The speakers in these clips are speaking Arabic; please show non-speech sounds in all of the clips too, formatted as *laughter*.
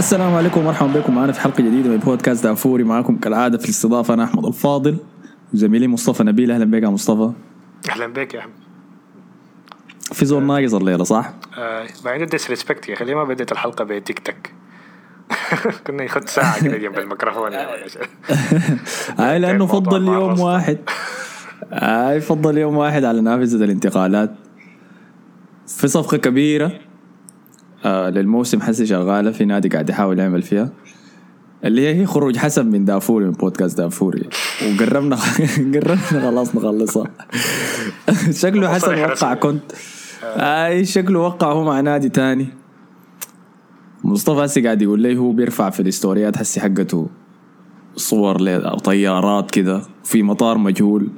السلام عليكم ومرحبا بكم معنا في حلقة جديدة من بودكاست دافوري. معكم كالعادة في الاستضافة أنا أحمد الفاضل. وزميلي مصطفى نبيل. أهلا بك يا مصطفى. أهلا بك يا أحمد. في زول ناقص الليلة صح؟ آه عنده ديسريسبكت يا أخي. ليه ما بدأت الحلقة بتيك تك؟ *laughs* كنا ياخد ساعة كده جنب الميكروفون *laughs* هاي لأنه فضل يوم. واحد. هاي فضل يوم واحد على نافذة الانتقالات. في صفقة كبيرة. آه للموسم حسي شغالة في نادي قاعد يحاول يعمل فيها. اللي هي خروج حسن من دافوري من بودكاست دافوري. وقربنا *laughs* قربنا خلاص نخلصها. *laughs* شكله حسن وقع. كنت إي شكله وقع هو مع نادي تاني. مصطفى هسي قاعد يقول لي هو بيرفع في الاستوريات هسي حقته صور لطيارات كده في مطار مجهول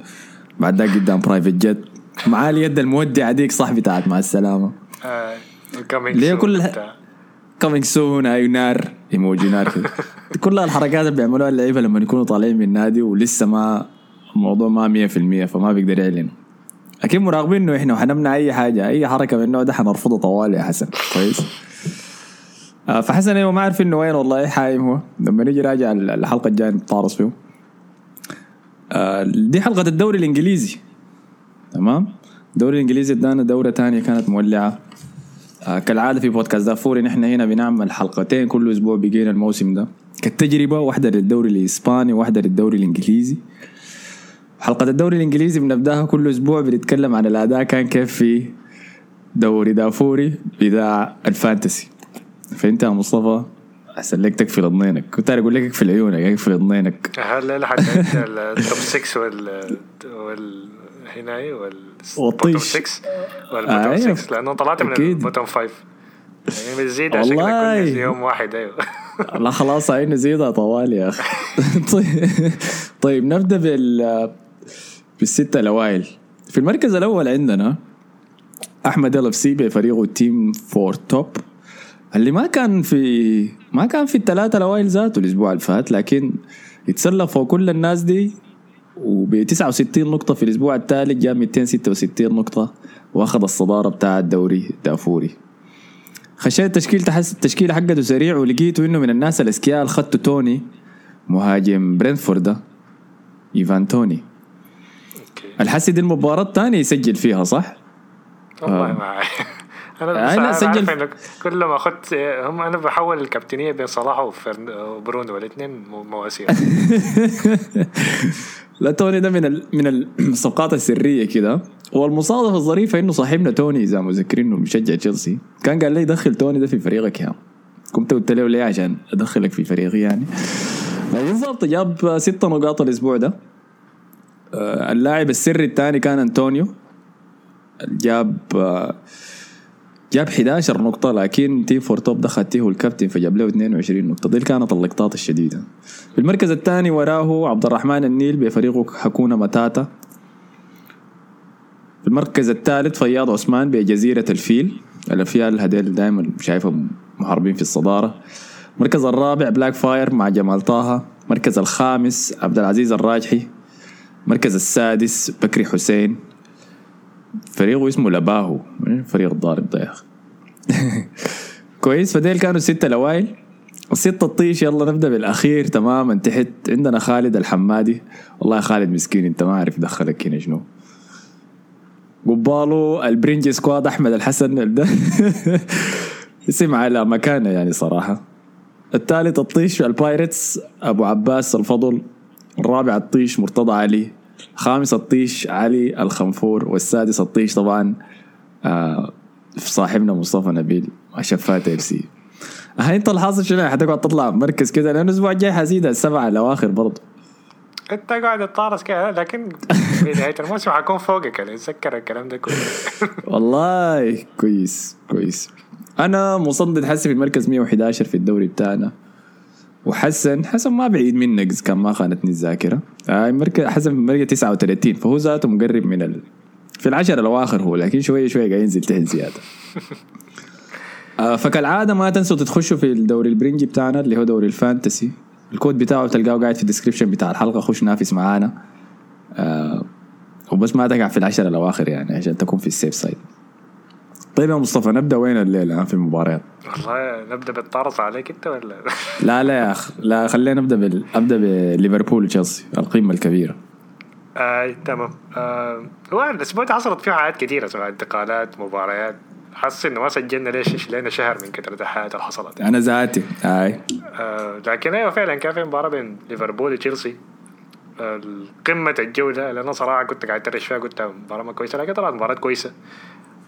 بعد ذاك قدام برايفت جت معاه اليد المودعة ديك صح بتاعت مع السلامة. آه ليه كل الح- كومينج سون اي نار. ايموجي نار. كده *laughs* كل الحركات اللي بيعملوها اللعيبة لما يكونوا طالعين من النادي ولسه ما الموضوع ما 100% فما بيقدر يعلنوا أكيد مراقبين إنه إحنا وحنمنع أي حاجة. أي حركة من النوع ده حنرفضها طوال يا حسن. كويس. آه، فحسن أيوه ما عارف إنه وين والله حايم هو. لما نيجي راجع الحلقة الجاية نتطارص فيه آه، دي حلقة الدوري الإنجليزي. تمام؟ الدوري الإنجليزي ادانا دورة تانية كانت مولعة. كالعادة في بودكاست دافوري نحن هنا بنعمل حلقتين كل أسبوع بقينا الموسم ده. كالتجربة واحدة للدوري الإسباني وواحده للدوري الإنجليزي. حلقة الدوري الإنجليزي بنبدأها كل أسبوع بنتكلم عن الأداء كان كيف في دوري دافوري بتاع الفانتسي. فأنت يا مصطفى أحسن لك تقفل اضنينك كنت أقول لك اقفل عيونك اقفل اضنينك هلا لحد ال top 6 وال وال هنا إيه وال والطيش. bottom 6 وال bottom أيوه. 6 لأنه طلعت من. ال bottom 5 يعني بتزيد عشان. كل يوم واحد أيوه *laughs* لا خلاص هاي نزيدها طوال يا أخي *laughs* طيب طيب نبدأ بال بالستة الأوائل في المركز الأول عندنا أحمد ال FC بفريقه Team Four Top اللي ما كان في ما كان في الثلاثة الأوائل ذاته الأسبوع اللي فات لكن يتسلق فوق كل الناس دي وب 69 نقطة في الأسبوع الثالث جاب 266 نقطة وأخذ الصدارة بتاع الدوري دافوري خشيت التشكيل تحس التشكيل حقته سريع ولقيته إنه من الناس الأذكياء اللي خدته توني مهاجم برينفورد ده إيفان توني الحسي دي المباراة الثانية يسجل فيها صح؟ والله ما عارف. *laughs* أنا بس لا، أنا سجل. كل ما اخذت هم أنا بحول الكابتنية بين صلاح وبرونو الاثنين مو- مواسير *laughs* لا توني ده من ال... من الصفقات السرية كده. والمصادفة الظريفة إنه صاحبنا توني إذا مذكرين إنه مشجع تشيلسي كان قال لي دخل توني ده في فريقك يا كنت قلت له ليه؟ عشان أدخلك في فريقي يعني. بالضبط جاب ستة نقاط الأسبوع ده. آه، اللاعب السري الثاني كان أنطونيو. جاب آه، جاب 11 نقطة لكن Team Four Top ده خدته الكابتن فجاب له 22 نقطة. دي كانت اللقطات الشديدة. في المركز الثاني وراه عبد الرحمن النيل بفريقه هاكونا ماتاتا في المركز الثالث فياض عثمان بجزيرة الفيل. الأفيال هذيل دائما شايفهم محاربين في الصدارة. المركز الرابع Black Fire مع جمال طه. المركز الخامس عبد العزيز الراجحي. المركز السادس بكري حسين. فريقه اسمه لباهو فريق الضارب ده يا أخي كويس فديل كانوا الستة الأوائل الستة الطيش يلا نبدأ بالأخير. تماما تحت عندنا خالد الحمادي. والله يا خالد مسكين أنت ما عارف دخلك هنا شنو. قباله البرنجي squad أحمد الحسن. *laughs* ده اسم على مكانه يعني صراحة. الثالث الطيش ال pirates أبو عباس الفضل. الرابع الطيش مرتضى علي. خامس الطيش علي الخنفور والسادس الطيش طبعا آه صاحبنا مصطفى نبيل شفات إل سي. هاي انت الحاصل شنو؟ حتقعد تطلع مركز كده لأنه الأسبوع الجاي حزيد السبعة الأواخر برضه انت قاعد تطارس كده لكن في نهاية الموسم حكون فوقك يعني اتذكر الكلام ده كله. *laughs* والله كويس كويس. أنا مصدد حسي في المركز 111 في الدوري بتاعنا. وحسن حسن ما بعيد منك كان ما خانتني الذاكرة. آه مركز حسن في المركز 39 فهو ذاته مقرب من ال... في العشر الأواخر هو لكن شوية شوية قاعد ينزل تحت زيادة. *laughs* آه فكالعادة ما تنسوا تخشوا في الدوري البرنجي بتاعنا اللي هو دوري ال fantasy. الكود بتاعه تلقاه قاعد في ال description بتاع الحلقة خش نافس معانا. آه وبس ما تقع في العشر الأواخر يعني عشان تكون في ال safe side طيب يا مصطفى نبدأ وين الليلة؟ في المباريات؟ والله نبدأ بالطرز عليك أنت ولا؟ *laughs* لا لا يا أخ لا خلينا نبدأ بال... أبدأ بليفربول وتشيلسي القمه الكبيرة. آه تمام. آه هو الأسبوع ده حصلت فيه حاجات كثيرة سواء انتقالات مباريات. حاسس إنه ما سجلنا ليش لنا شهر من كثرة الحاجات اللي حصلت. أنا ذاتي هاي. آه لكن أيوه فعلا كان في مباراة بين ليفربول وتشيلسي. آه قمة الجولة لأن صراحة كنت قاعد أترش فيها قلت مباراة ما كويسة لكن طلعت مباراة كويسة.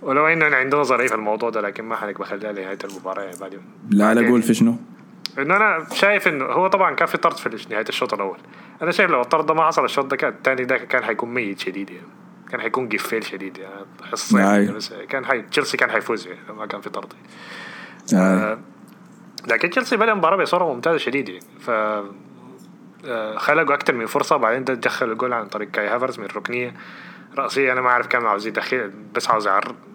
ولو إنه أنا عندي نظري في الموضوع ده لكن ما حنك بخليها لنهايه المباراة يعني بعدين. لا لا قول في شنو؟ إنه أنا شايف إنه هو طبعا كان في طرد في نهاية الشوط الأول. أنا شايف لو الطرد ده ما حصل الشوط ده كان الثاني ده كان حيكون ميت شديد يعني. كان حيكون قفيل شديد يعني. حصه يعني بس كان حي... تشيلسي كان حيفوز يعني ما كان في طرد. آه. لكن تشيلسي بدأ المباراه بصورة ممتازة شديد يعني. ف آه خلقوا أكثر من فرصة بعدين دخل الجول عن طريق كاي هافرز من ركنيه راسيه أنا ما أعرف كان عاوز يدخل بس عاوز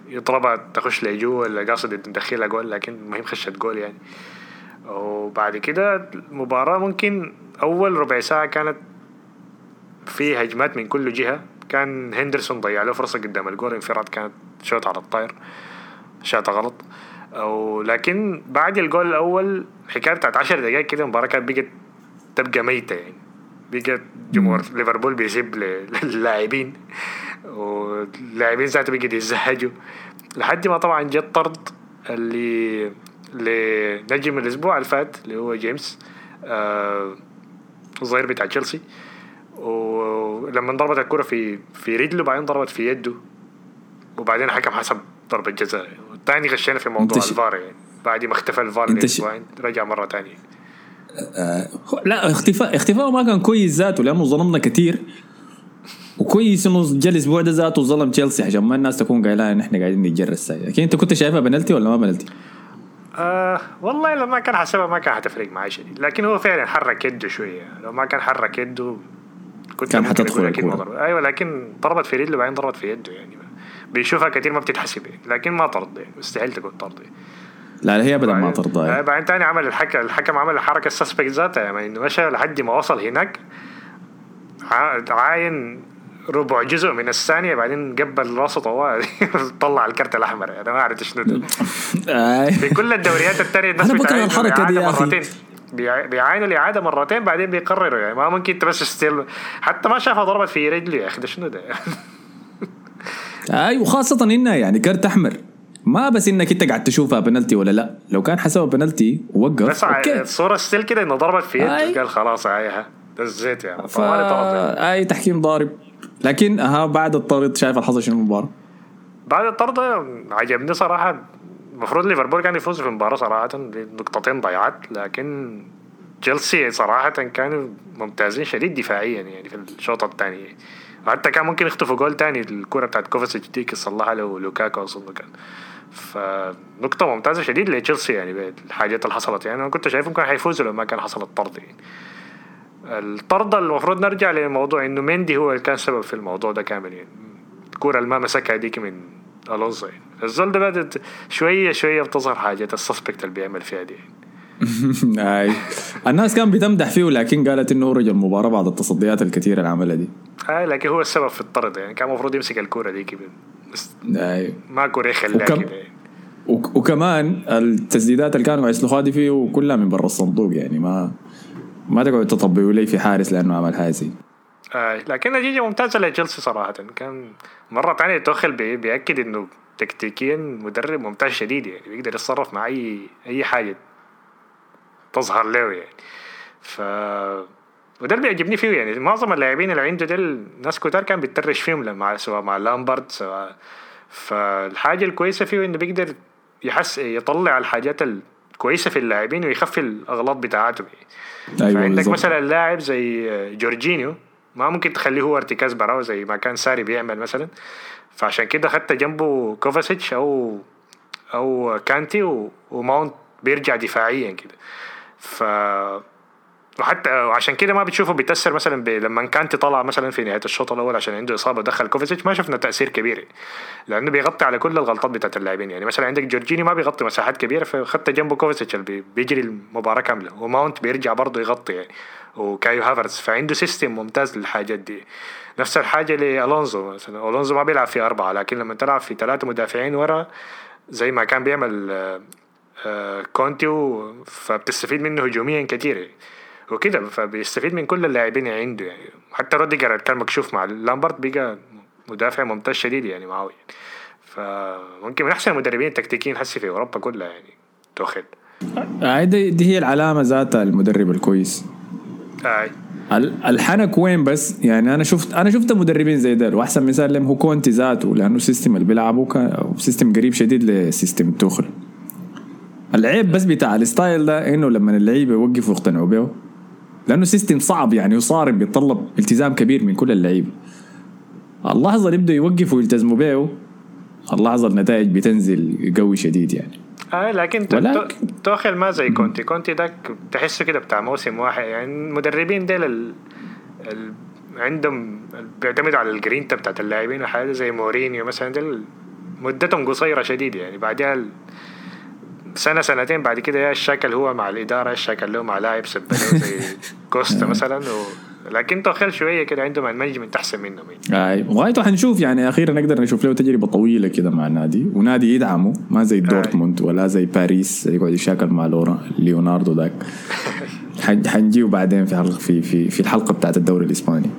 يضربها تخش لجوا ولا قاصد يدخلها جول لكن المهم خشت جول يعني. وبعد كده المباراة ممكن أول ربع ساعة كانت في هجمات من كل جهة. كان هندرسون ضيع له فرصة قدام الجول انفراد كانت شوط على الطاير شاطة غلط. أو لكن بعد الجول الأول حكاية بتاعت 10 دقايق كده المباراة كانت بقت تبقى ميتة يعني. بقت جمهور ليفربول بيسيب للاعبين واللاعبين ذاته بقوا يزهجوا لحد ما طبعا جت طرد اللي لنجم الأسبوع اللي فات اللي هو جيمس آه الظهير بتاع تشيلسي ولما ضربت الكرة في في رجله بعدين ضربت في يده وبعدين الحكم حسب ضربة جزاء والثاني غشينا في موضوع الفار يعني بعد ما اختفى الفار رجع مرة ثانية آه لا اختفاء اختفاءه ما كان كويس ذاته لأنه ظلمنا كثير وكويس إنه جا الأسبوع ده ذاته ظلم تشيلسي عشان ما الناس تكون قايلة إن إحنا قاعدين نتجرس. لكن أنت كنت شايفها بنالتي ولا ما بنالتي؟ آه والله لو ما كان حسبها ما كان حتفرق معي شديد لكن هو فعلا حرك يده شوية. لو ما كان حرك يده كنت كان حتدخل الكورة. أيوه لكن ضربت في رجله بعدين ضربت في يده يعني. بيشوفها كثير ما بتتحسب يعني. لكن ما طرد يعني. مستحيل تكون طرد يعني. لا لا هي ابدا ما طرد آه بعدين ثاني عمل الحكم الحكم عمل الحركه ال suspect ذاتها يعني إنه مشى لحد ما وصل هناك عاين ربع جزء من الثانية بعدين قبل راسه طوال *laughs* طلع الكرت الأحمر أنا ما أعرف شنو. في كل الدوريات الثانية الناس بكره الحركة دي يا أخي. بيعاينوا الإعادة مرتين بعدين بيقرروا يعني ما ممكن أنت بس still حتى ما شافها ضربت في رجلي يا أخي ده شنو ده؟ *laughs* اي وخاصة انها يعني كرت أحمر. ما بس إنك أنت قاعد تشوفها بنالتي ولا لا. لو كان حسبها بنالتي ووقف بس okay. الصورة still كده إنه ضربت في يد قال خلاص هايها دزيت يعني. ف... أي تحكيم ضارب. لكن ها بعد الطرد شايف الحظ شنو المباراة؟ بعد الطرد عجبني صراحة. المفروض ليفربول كان يفوز في المباراة صراحة نقطتين ضيعت. لكن تشيلسي صراحة كانوا ممتازين شديد دفاعيا يعني في الشوط الثاني. وحتى كان ممكن يخطفوا جول تاني الكرة بتاعت كوفاسيتش دي صلحها له لوكاكو أظن كان فنقطة ممتازة شديد لتشيلسي يعني بالحاجات اللي حصلت. يعني أنا كنت شايفهم كان حيفوزوا لو ما كان حصل الطرد يعني. الطرد المفروض نرجع لموضوع إنه مندي هو اللي كان سبب في الموضوع ده كامل يعني. الكورة اللي ما مسكها ديك من ألونزو يعني. الزول ده بدأت شوية شوية بتظهر حاجات ال suspect اللي بيعمل فيها دي اي *laughs* الناس كان بتمدح فيه لكن قالت إنه رجع المباراة بعد التصديات الكثيرة اللي عملها دي. اي لكن هو السبب في الطرد يعني كان المفروض يمسك الكورة دي كده. بس اي ما كورة يخليها وكم... كده. وكمان التسديدات اللي كانوا يسلخوها دي فيه كلها من برا الصندوق يعني ما ما تقعد تطبقوا لي في حارس لأنه عمل هذه آه لكن نتيجة ممتازة لتشيلسي صراحة. كان مرة ثانية توخل بي بيأكد إنه تكتيكيا مدرب ممتاز شديد يعني بيقدر يتصرف مع اي أي حاجة. تظهر له يعني. ف وده اللي بيعجبني فيه يعني. معظم اللاعبين اللي عنده ديل ناس كتار كان بي trash فيهم لما سواء مع لامبرد سواء فالحاجة الكويسة فيه إنه بيقدر يحس يطلع الحاجات الكويسة في اللاعبين ويخفي الأغلاط بتاعتهم يعني. أيوة عندك مثلا لاعب زي جورجينيو ما ممكن تخليه هو ارتكاز براو زي ما كان ساري بيعمل مثلا. فعشان كده خدت جنبه كوفاسيتش أو أو كانتي وماونت بيرجع دفاعيا كده. ف وحتى وعشان كده ما بتشوفه بيتأثر مثلا لما كانتي طلع مثلا في نهاية الشوط الأول عشان عنده إصابة دخل كوفاسيتش ما شفنا تأثير كبير لأنه بيغطي على كل الغلطات بتاعت اللاعبين. يعني مثلا عندك جورجيني ما بيغطي مساحات كبيرة فخدت جنبه كوفاسيتش اللي بيجري المباراة كاملة وماونت بيرجع برضه يغطي يعني وكايو هافرز فعنده system ممتاز للحاجات دي. نفس الحاجة لألونزو مثلا. ألونزو ما بيلعب في أربعة لكن لما تلعب في ثلاثة مدافعين ورا زي ما كان بيعمل آه، كونتي فبتستفيد منه هجوميا كثير وكده فبيستفيد من كل اللاعبين اللي عنده يعني. حتى روديجر كان مكشوف مع لامبرت بقى مدافع ممتاز شديد يعني معاه يعني فممكن من أحسن المدربين التكتيكيين حسي في أوروبا كلها يعني توخيل. آه دي, دي هي العلامة ذاتها المدرب الكويس. آه. الحنك وين بس؟ يعني أنا شفت أنا شفت مدربين زي ده وأحسن مثال لهم هو كونتي ذاته لأنه ال system اللي بيلعبه كان system قريب شديد ل system توخل العيب بس بتاع ال style ده إنه لما اللعيبة يوقفوا يقتنعوا به لأنه system صعب يعني وصارم بيتطلب التزام كبير من كل اللعيبة. اللحظه اللي يبدوا يوقفوا ويلتزموا به اللحظه النتائج بتنزل قوي شديد يعني. آه لكن توخل ما زي كونتي. كونتي ده تحسه كده بتاع موسم واحد. يعني المدربين ديل ال... ال... عندهم بيعتمدوا على الجرينتا بتاعت اللاعبين وحاجه زي مورينيو مثلا. ديل مدتهم قصيرة شديد يعني. بعدها سنة سنتين بعد كده يا الشكل هو مع الإدارة الشكل له مع لاعب سبلو زي *laughs* كوستا مثلا و... لكن توخيل شوية كده عندهم ال management أحسن منهم يعني. أي وغايته حنشوف يعني أخيرا نقدر نشوف له تجربة طويلة كده مع النادي ونادي يدعمه ما زي دورتموند ولا زي باريس يقعد يشاكل مع لورا ليوناردو ذاك. *laughs* حنجيه بعدين في في في في الحلقة بتاعت الدوري الإسباني.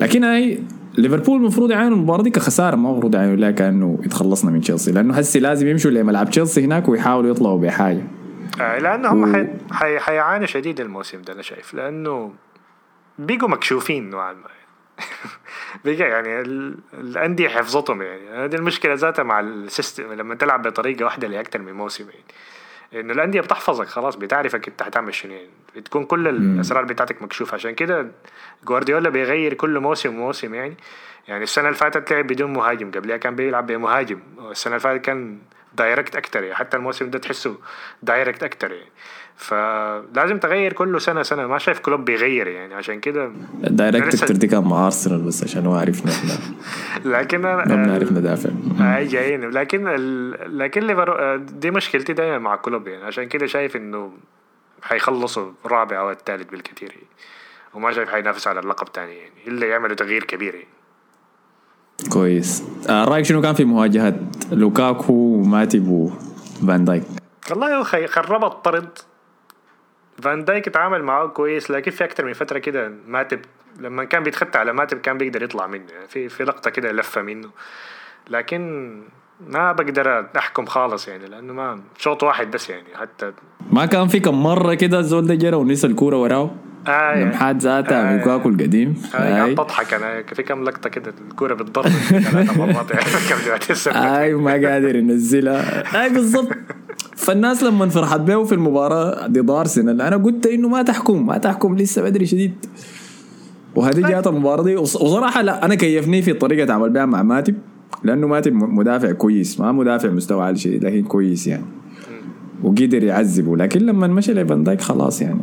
لكن هاي ليفربول المفروض يعانوا المباراة دي كخسارة ما المفروض يعانوا لها كأنه يتخلصنا من تشيلسي لأنه هسي لازم يمشوا لملعب تشيلسي هناك ويحاولوا يطلعوا بحاجة. آه لأنه هم و... حي... حيعانوا شديد الموسم ده أنا شايف لأنه بيجوا مكشوفين نوعا ما. *laughs* بيجي يعني الأندية حفظتهم يعني. هذه المشكلة ذاتها مع السيستم لما تلعب بطريقة واحدة لأكثر من موسم يعني. انه الأندية بتحفظك خلاص بتعرفك أنت هتعمل شنو. يعني بتكون كل الأسرار بتاعتك مكشوفة. عشان كده جوارديولا بيغير كل موسم وموسم يعني. يعني السنة اللي فاتت لعب بدون مهاجم قبلها كان بيلعب بمهاجم. السنة اللي فاتت كان direct أكتر يعني. حتى الموسم ده تحسه direct أكتر يعني. فلازم تغير كل سنة سنة. ما شايف كلوب بيغير يعني. عشان كده direct أكتر دي كان مع ارسنال بس عشان هو عرفنا إحنا *laughs* لكن ما بنعرف ندافع. اي جايين. لكن لكن دي مشكلتي دايما مع كلوب يعني. عشان كده شايف إنه حيخلصوا الرابع أو الثالث بالكثير يعني. وما شايف حينافس على اللقب تاني يعني. الا يعملوا تغيير كبير يعني. كويس. آه رأيك شنو كان في مواجهات لوكاكو وماتيب وفان دايك؟ والله هو خرب الطرد فان دايك اتعامل معاه كويس لكن في أكتر من فترة كده ماتب لما كان بيتخطى على ماتب كان بيقدر يطلع منه يعني في في لقطة كده لفة منه. لكن ما بقدر أحكم خالص يعني لأنه ما شوط واحد بس يعني حتى ما كان في كم مرة كده الزول ده جرى ونسى الكورة وراه؟ آه لمحات ذاتها آه كواكو القديم. آه قعدت اضحك أنا في كم لقطة كده الكورة بتضرب ثلاث مرات يعني *laughs* أيوه ما قادر ينزلها. آي بالضبط. فالناس لما فرحت به في المباراة ضد ارسنال أنا قلت إنه ما تحكم ما تحكم لسه بدري شديد. وهذه جات المباراة دي. وصراحة لا أنا كيفني في طريقة عمل بها مع ماتب. لأنه ماتب مدافع كويس ما مدافع مستوى عالي شديد لكن كويس يعني. وقدر يعذبه. لكن لما مشى لفان دايك خلاص يعني.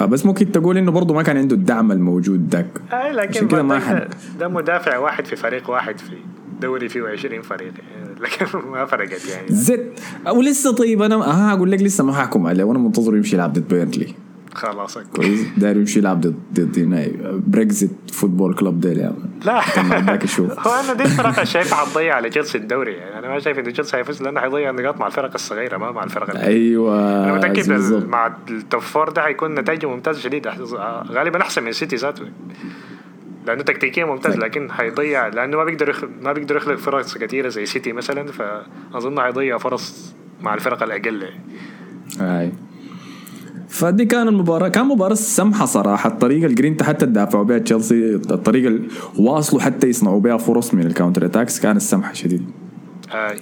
بس ممكن تقول إنه برضه ما كان عنده الدعم الموجود ذاك أي لكن كده ما حد ده مدافع واحد في فريق واحد في دوري فيه 20 فريق. *laughs* لكن ما فرقت يعني. زد ولسه طيب أنا ها أقول لك لسه ما حكم عليه وأنا منتظر يمشي يلعب ضد بيرنلي خلاص كويس. داير يمشي يلعب ضد ضد Brexit football club ديل يعني لا. *laughs* هو أنا دي الفرق شايفها حتضيع على تشيلسي الدوري يعني. أنا ما شايف إن تشيلسي هيفوز لأنه حيضيع النقاط مع الفرق الصغيرة ما مع الفرق أيوه أنا متأكد مع ال top four ده حيكون نتائجه ممتازه شديدة. غالبا أحسن من سيتي ذاته. لأنه تكتيكيا ممتاز لكن حيضيع لأنه ما بيقدر يخ... ما بيقدر يخلق فرص كثيره زي سيتي مثلا فأظن حيضيع فرص مع الفرق الأقل. اي فدي كان المباراة كان مباراة سمحة صراحة. الطريقة القدرين حتى تدافعوا بها تشيلسي الطريقة اللي واصلوا حتى يصنعوا بها فرص من ال counter attacks كانت سمحة شديد. اي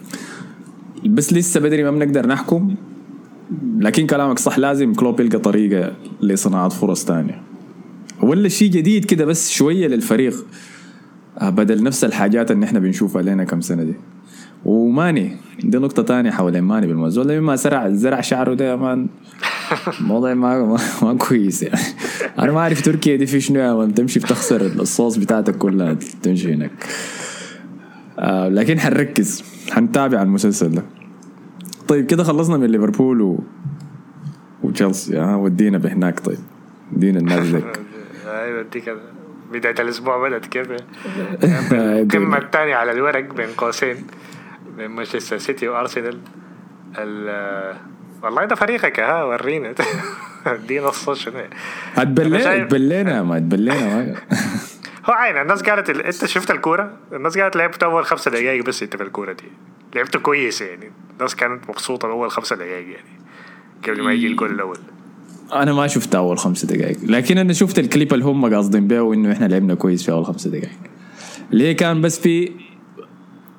بس لسه بدري ما بنقدر نحكم لكن كلامك صح لازم كلوب يلقى طريقة لصناعة فرص تانية ولا شيء جديد كده بس شوية للفريق. آه، بدل نفس الحاجات اللي إحنا بنشوفها لنا كم سنة دي. وماني دي نقطة تانية حول ماني بالموضوع مما زرع زرع شعره ده يا مان *laughs* الموضوع ما, ما, ما كويس يعني. أنا ما أعرف تركيا دي في شنو يا مان تمشي بتخسر الصوص بتاعتك كلها تمشي هناك. آه لكن حنركز حنتابع المسلسل ده. طيب كده خلصنا من ليفربول و وتشيلسي ها ودينا بهناك طيب. دينا النازك *laughs* أيوه دي كده بداية الأسبوع بدأت كيف القمة الثانية على الورق بين قوسين بين مانشستر سيتي وأرسنال. والله ده فريقك ها ورينا. *laughs* ادينا الصوت شنو؟ اتبلينا اتبلينا ما اتبلينا *laughs* هو عين الناس قالت ال... أنت شفت الكورة؟ الناس قالت لعبت أول خمسة دقائق بس أنت في الكورة دي. لعبت كويس يعني. الناس كانت مبسوطة اول خمسة دقائق يعني قبل ما يجي الجول الأول. أنا ما شفت أول خمسة دقائق لكن أنا شفت الكليب اللي هم قاصدين بيه انه إحنا لعبنا كويس في أول خمسة دقائق ليه كان بس في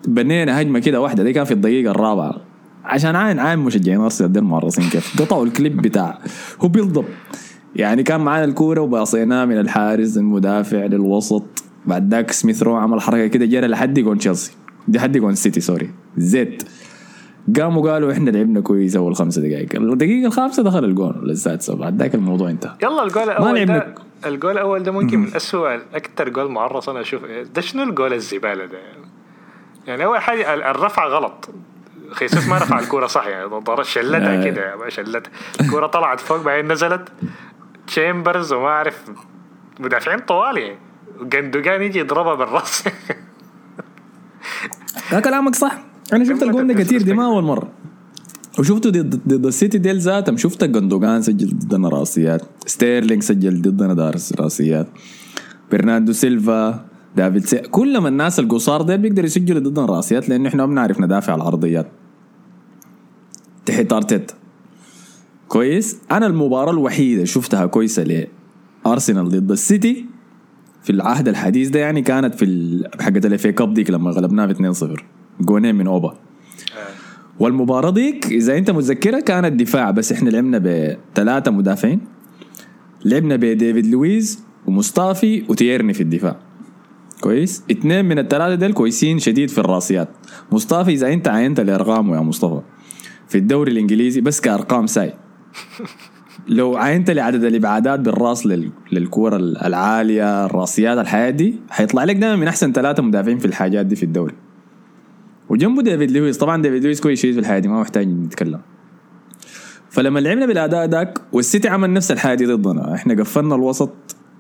بنينا هجمة كده واحدة؟ دي كان في الدقيقة الرابعة؟ عشان عاين عاين مشجعين ارسنال دي المعرصين كيف. قطعوا الكليب بتاع. هو بيلضب يعني كان معانا الكورة وباصيناه من الحارس المدافع للوسط. بعد ذاك سميث رو عمل حركة كده جرى لحد جون تشيلسي. دي حد جون سيتي sorry. زيت. قاموا قالوا إحنا لعبنا كويس أول خمسة دقائق. الدقيقة الخامسة دخل الجون السادسة بعد ذاك الموضوع انتهى. يلا الجول الأول ده الجول الأول ده ممكن من اسوء أكثر جول معرص أنا أشوف. ده شنو الجول الزبالة ده؟ يعني أول حاجة الرفعة غلط. خيسوس ما رفع الكورة صح يعني. شلتها آه. كده. شلتها. الكورة طلعت فوق بعدين نزلت. تشامبرز وما أعرف. مدافعين طوال يعني. جندوجان يجي يضربها بالرأس. ده كلامك صح. أنا شفت الجول ده كثير دي ما أول مرة. وشفته ضد ضد السيتي ديل ذاتهم. شفت جندوجان سجل ضدنا راسيات. ستيرلينج سجل ضدنا دارس راسيات. برناردو سيلفا دافيد سيلفا كلهم الناس القصار ديل بيقدروا يسجلوا ضدنا راسيات لأنه إحنا ما بنعرف ندافع العرضيات. تحت أرتيتا. كويس. أنا المباراة الوحيدة شفتها كويسة لارسنال ضد السيتي في العهد الحديث ده يعني كانت في حقت ال FA Cup ديك لما غلبناها ب 2-0 جونين من اوبا. والمباراة ديك إذا أنت متذكرها كانت دفاع بس إحنا لعبنا بثلاثة مدافعين. لعبنا بديفيد لويز ومصطفي وتيرني في الدفاع. كويس؟ اثنين من الثلاثة ديل كويسين شديد في الراسيات. مصطفي إذا أنت عاينت لأرقامه يا مصطفى في الدوري الإنجليزي بس كأرقام ساي. *laughs* لو عاينت لعدد الإبعادات بالرأس للكورة العالية الراسيات الحاجات دي حيطلع لك دائما من أحسن ثلاثة مدافعين في الحاجات دي في الدوري. وجنبه ديفيد لويس. طبعا ديفيد لويس كويس شديد في الحاجات دي ما محتاج نتكلم. فلما لعبنا بالأداء ذاك والسيتي عمل نفس الحاجة دي ضدنا. إحنا قفلنا الوسط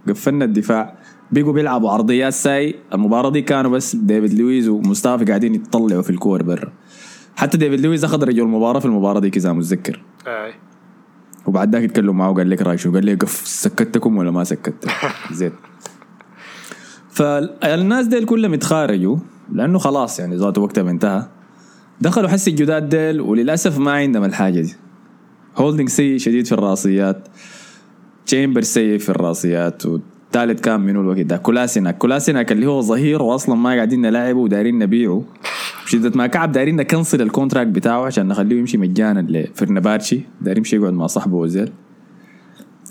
قفلنا الدفاع. بيجوا بيلعبوا عرضيات ساي. المباراة دي كانوا بس ديفيد لويس ومصطفى قاعدين يتطلعوا في الكور برا. حتى ديفيد لويس أخذ رجل المباراة في المباراة دي إذا متذكر. أي. وبعد ذاك يتكلم معه وقال لك رايك شو قال لي قف سكتكم ولا ما سكت *laughs* زين. فالناس ديل كلهم يتخارجوا. لأنه خلاص يعني ذات وقتها انتهى دخلوا حس الجداد ديل وللأسف ما عندهم الحاجة دي. هولدنج سيء شديد في الرأسيات. تشامبر سيء في الرأسيات والثالث كان منو الوقت ده. كولاسيناك. كولاسيناك اللي هو ظهير واصلا ما قاعدين نلاعبه ودايرين نبيعه. بشدة ما كعب دايرين نكنسل الكونتراكت بتاعه عشان نخليه يمشي مجانا لفرنباتشي دايرين يمشي يقعد مع صاحبه وزيل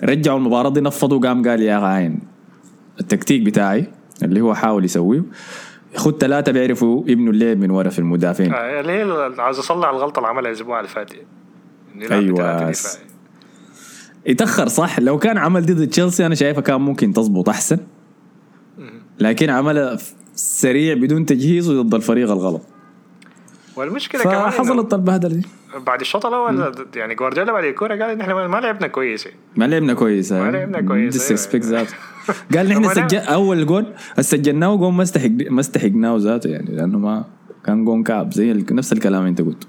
رجعوا المباراة دي نفضوا قام قال يا عين التكتيك بتاعي اللي هو حاول يسويه. خد ثلاثة بيعرفوا يبنوا اللعب من ورا في المدافعين. آه اللي هي عايز أصلح الغلطة اللي عملها الأسبوع اللي فات أيوه. يتأخر صح. لو كان عمل ضد تشيلسي أنا شايفها كان ممكن تزبط أحسن. لكن عملها سريع بدون تجهيز وضد الفريق الغلط. والمشكلة كمان حصلت البهدله دي بعد الشوط الأول يعني جوارديولا بعد الكورة قال إن إحنا ما لعبنا كويس. ما لعبنا كويس ما لعبنا كويس disrespect ذاته *laughs* قال نحن سجل أول جول سجلناه جول ما استحق ما استحقناه ذاته يعني لأنه ما كان جون كعب زي نفس الكلام أنت قلته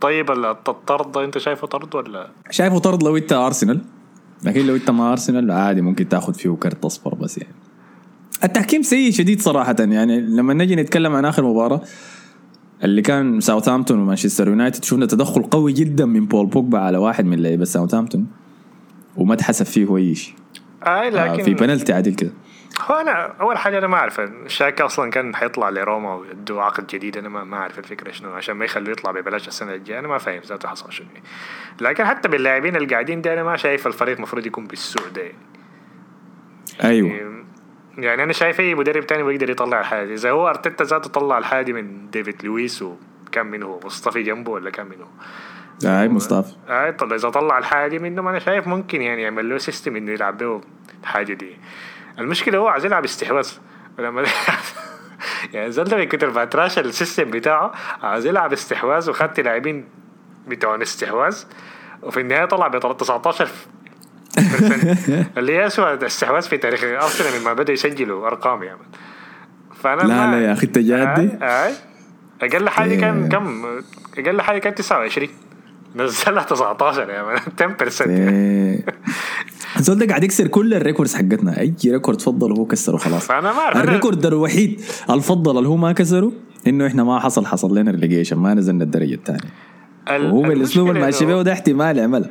طيب الطرد أنت شايفه طرد ولا؟ شايفه طرد لو إنت أرسنال. لكن لو إنت ما أرسنال عادي ممكن تاخذ فيه كرت أصفر بس يعني. التحكيم سيء شديد صراحة يعني لما نجي نتكلم عن آخر مباراة اللي كان ساوثهامبتون ومانشستر يونايتد شفنا تدخل قوي جدا من بول بوجبا على واحد من لعيبة ساوثهامبتون وما تحسب فيه اي شيء اي لكن آه في بنالتي عادل كده هو أنا أول حاجة أنا ما اعرف شاكا أصلا كان حيطلع لروما ويدوا عقد جديد. أنا ما, ما أعرف الفكرة شنو. عشان ما يخلوه يطلع ببلاش السنة الجاية. أنا ما فاهم ذاته حصل شنو. لكن حتى باللاعبين اللي قاعدين دي أنا ما شايف الفريق المفروض يكون بالسوء ده أيوه. يعني أنا شايف أي مدرب تاني بيقدر يطلع الحاجة إذا هو أرتيتا ذاته طلع الحاجة من ديفيد لويس وكان منه مصطفى جنبه ولا كان منه؟ اي مصطفى. اي طلع. إذا طلع الحاجة منه أنا شايف ممكن يعني يعمل له سيستم إنه يلعب به الحاجة دي. المشكلة هو عايز يلعب استحواذ. لما *laughs* يعني زلمه من كتر ما تراش السيستم بتاعه عايز يلعب استحواذ وخدت لاعبين بتوع استحواذ وفي النهاية طلع ب 19 *laughs* اللي هي اسوء استحواذ في تاريخ ارسنال مما بدأ يسجلوا أرقام يعني. فأنا لا لا يا أخي أنت جادي. آه أقل حاجة كان كم؟ أقل حاجة كان 29 نزلها 19 يا man 10% إيه. *laughs* الزول ده قاعد يكسر كل ال records حقتنا. أي record فضل هو كسره خلاص. فأنا ما أعرف. ال record الوحيد الفضل اللي هو ما كسره إنه إحنا ما حصل حصل لنا ريليجيشن ما نزلنا الدرجة الثانية. وهو بالاسلوب اللي ماشي بيه ده احتمال يعملها